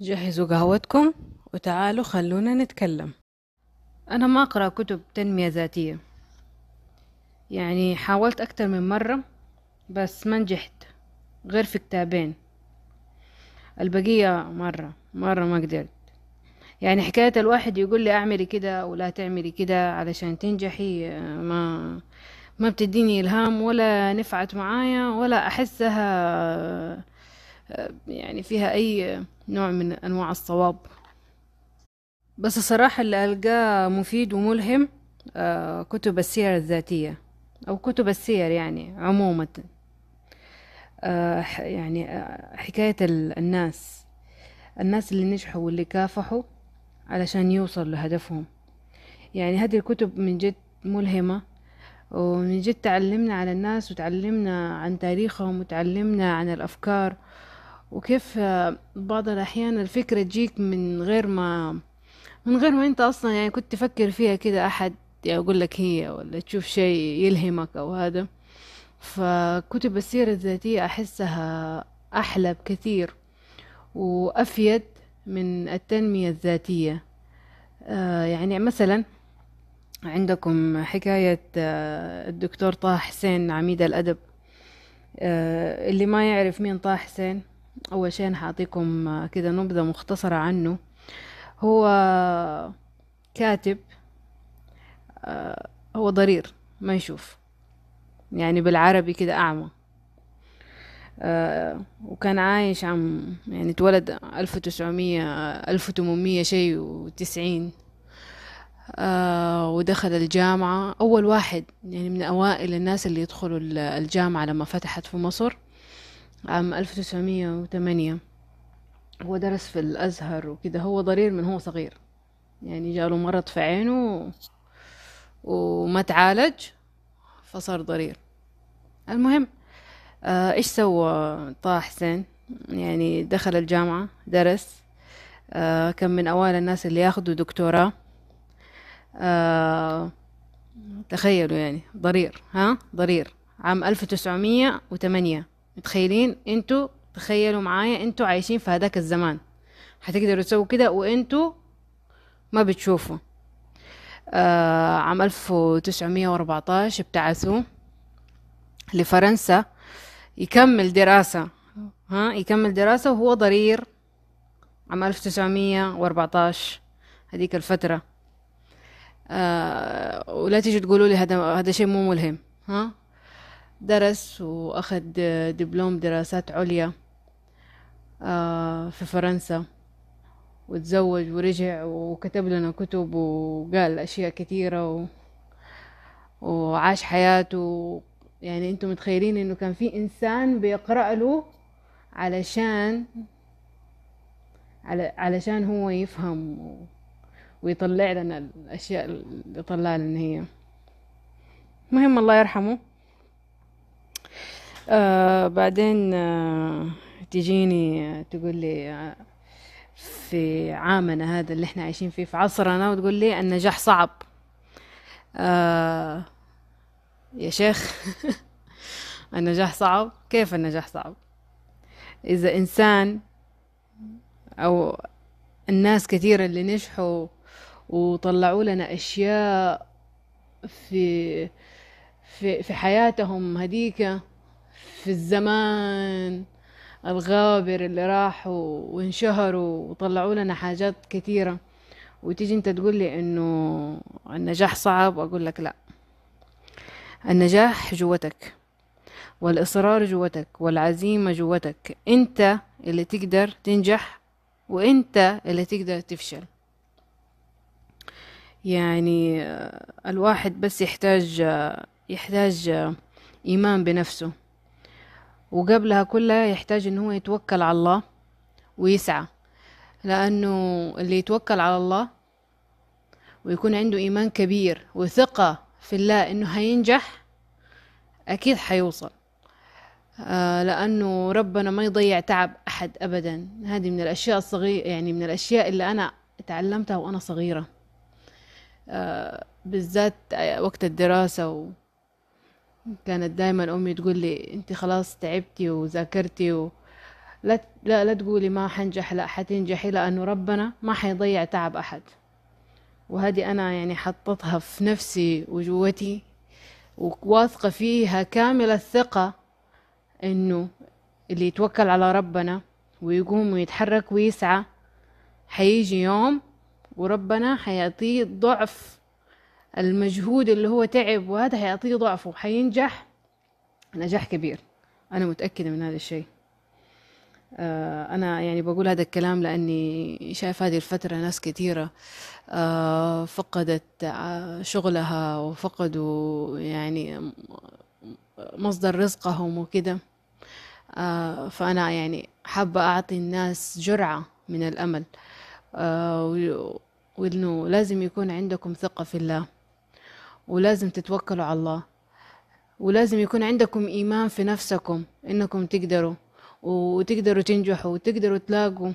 جهزوا قهوتكم وتعالوا خلونا نتكلم. أنا ما أقرأ كتب تنمية ذاتية. يعني حاولت أكتر من مرة بس ما نجحت. غير في كتابين. البقية مرة مرة ما قدرت. يعني حكاية الواحد يقول لي أعملي كده ولا تعملي كده علشان تنجحي ما ما بتديني إلهام ولا نفعت معايا ولا أحسها يعني فيها أي نوع من أنواع الصواب. بس الصراحة اللي ألقاه مفيد وملهم آه، كتب السير الذاتية أو كتب السير يعني عموما. آه، يعني آه، حكاية الناس. الناس اللي نجحوا واللي كافحوا علشان يوصل لهدفهم. يعني هذه الكتب من جد ملهمة ومن جد تعلمنا على الناس وتعلمنا عن تاريخهم وتعلمنا عن الأفكار. وكيف بعض الأحيان الفكرة تجيك من غير ما من غير ما أنت أصلا يعني كنت تفكر فيها كده أحد يقول لك هي ولا تشوف شيء يلهمك أو هذا. فكتب السيرة الذاتية أحسها أحلى بكثير وأفيد من التنمية الذاتية. آه يعني مثلا عندكم حكاية آه الدكتور طه حسين عميد الأدب. آه اللي ما يعرف مين طه حسين؟ أول شيء حأعطيكم آه كده نبذة مختصرة عنه. هو كاتب آه، هو ضرير ما يشوف يعني بالعربي كده أعمى. آه، وكان عايش عم يعني اتولد ألف وتسعمية ألف وتمنمية شي وتسعين. آه، ودخل الجامعة. أول واحد يعني من أوائل الناس اللي يدخلوا الجامعة لما فتحت في مصر. عام ألف وتسعمية وثمانية. هو درس في الأزهر وكده. هو ضرير من هو صغير. يعني جاله مرض في عينه وما تعالج فصار ضرير. المهم آه إيش سوى طه حسين؟ يعني دخل الجامعة درس. آه كان من أوائل الناس اللي ياخدوا دكتوراه. آه تخيلوا يعني ضرير ها؟ ضرير. عام ألف وتسعمية وثمانية. متخيلين؟ أنتوا تخيلوا معايا أنتوا عايشين في هذاك الزمان. هتقدروا تسووا كده وانتوا ما بتشوفوا. آه عام ألف وتسعمية وأربعتاش ابتعثوا لفرنسا يكمل دراسة. ها يكمل دراسة وهو ضرير. عام ألف تسعمية وأربعتاش هذيك الفترة. آه ولا تيجي تقولوا لي هذا هذا شيء مو ملهم. ها؟ درس وأخذ دبلوم دراسات عليا آه، في فرنسا وتزوج ورجع وكتب لنا كتب وقال أشياء كثيرة و... وعاش حياته. يعني أنتم متخيلين إنه كان في إنسان بيقرأ له علشان على علشان هو يفهم و... ويطلع لنا الأشياء اللي طلع لنا هي. مهم الله يرحمه. آه بعدين آه تجيني تقول لي في عامنا هذا اللي إحنا عايشين فيه في عصرنا وتقول لي النجاح صعب. آه يا شيخ النجاح صعب؟ كيف النجاح صعب؟ إذا إنسان أو الناس كثيرة اللي نجحوا وطلعوا لنا أشياء في في في حياتهم هديك في الزمان الغابر اللي راحوا وانشهروا وطلعوا لنا حاجات كثيرة. وتيجي انت تقول لي إنه النجاح صعب واقول لك لا. النجاح جوتك والإصرار جوتك والعزيمة جوتك. أنت اللي تقدر تنجح وأنت اللي تقدر تفشل. يعني الواحد بس يحتاج يحتاج إيمان بنفسه. وقبلها كلها يحتاج إن هو يتوكل على الله ويسعى. لأنه اللي يتوكل على الله ويكون عنده إيمان كبير وثقة في الله إنه هينجح أكيد حيوصل. آه لأنه ربنا ما يضيع تعب أحد ابدا. هذه من الأشياء الصغيرة يعني من الأشياء اللي أنا تعلمتها وأنا صغيرة. آه بالذات وقت الدراسة و كانت دايما أمي تقول لي أنت خلاص تعبتي وذاكرتي و... لا لا لا تقولي ما حنجح لا حتنجحي لأنه ربنا ما حيضيع تعب أحد. وهذه أنا يعني حطتها في نفسي وجوتي وواثقة فيها كامل الثقة إنه اللي يتوكل على ربنا ويقوم ويتحرك ويسعى حيجي يوم وربنا حيعطيه ضعف المجهود اللي هو تعب وهذا حيعطيه ضعفه حينجح. نجاح كبير. أنا متأكدة من هذا الشيء. آه، أنا يعني بقول هذا الكلام لأني شايف هذه الفترة ناس كثيرة آه، فقدت آه، شغلها وفقدوا يعني مصدر رزقهم وكده. فأنا يعني حابة أعطي الناس جرعة من الأمل. وإنه لازم يكون عندكم ثقة في الله. ولازم تتوكلوا على الله. ولازم يكون عندكم إيمان في نفسكم إنكم تقدروا. وتقدروا تنجحوا وتقدروا تلاقوا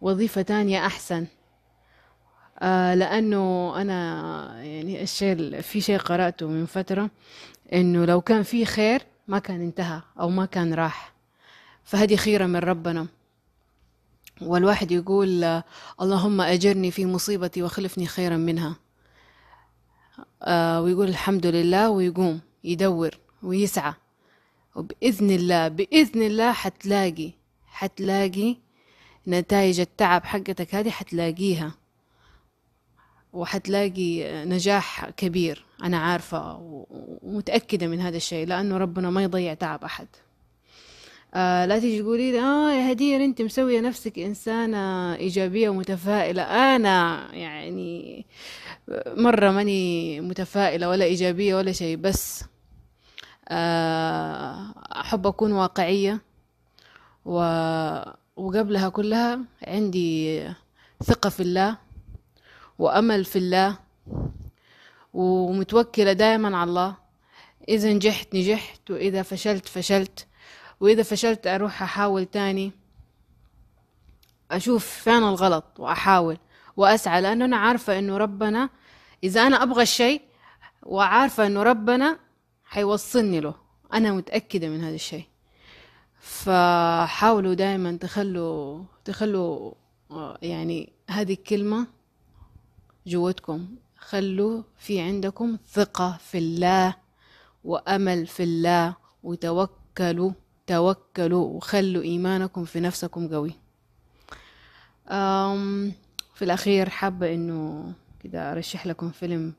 وظيفة تانية أحسن. آه لأنه أنا يعني الشيء في شيء قرأته من فترة إنه لو كان في خير ما كان انتهى أو ما كان راح. فهذه خيرة من ربنا. والواحد يقول اللهم أجرني في مصيبتي وخلفني خيرا منها. آه ويقول الحمد لله ويقوم يدور ويسعى. وبإذن الله بإذن الله حتلاقي حتلاقي نتائج التعب حقتك هذه حتلاقيها. وحتلاقي نجاح كبير أنا عارفة ومتأكدة من هذا الشيء لأنه ربنا ما يضيع تعب أحد. آه لا تيجي تقولي لي آه يا هدير أنت مسوية نفسك إنسانة إيجابية ومتفائلة. أنا يعني مرة ماني متفائلة ولا إيجابية ولا شيء بس آه، أحب أكون واقعية. و... وقبلها كلها عندي ثقة في الله وأمل في الله ومتوكلة دائما على الله. إذا نجحت نجحت وإذا فشلت فشلت. وإذا فشلت أروح أحاول تاني. أشوف فين الغلط وأحاول وأسعى لأنه أنا عارفة إنه ربنا إذا أنا أبغى الشيء وعارفة إنه ربنا حيوصلني له. أنا متأكدة من هذا الشيء. فحاولوا دائما تخلوا تخلوا يعني هذه الكلمة جوتكم. خلوا في عندكم ثقة في الله وأمل في الله وتوكلوا. توكلوا وخلوا إيمانكم في نفسكم قوي. في الأخير حابة إنه كده أرشح لكم فيلم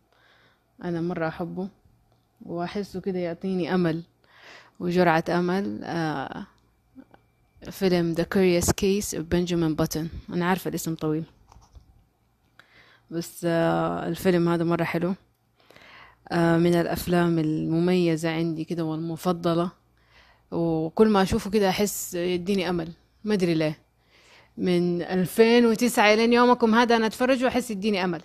أنا مرة أحبه وأحسه كده يعطيني أمل وجرعة آه فيلم The Curious Case of Benjamin Button. أنا عارفة الاسم طويل. بس الفيلم هذا مرة حلو. من الأفلام المميزة عندي كده والمفضلة. وكل ما أشوفه كده أحس يديني أمل. ما أدري ليه. من 2009 إلى يومكم هذا أنا أتفرج وأحس يديني أمل.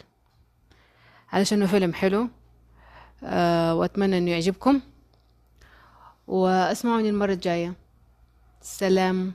علشان فيلم حلو. آه، وأتمنى أنه يعجبكم. وأسمعوني المرة الجاية. سلام.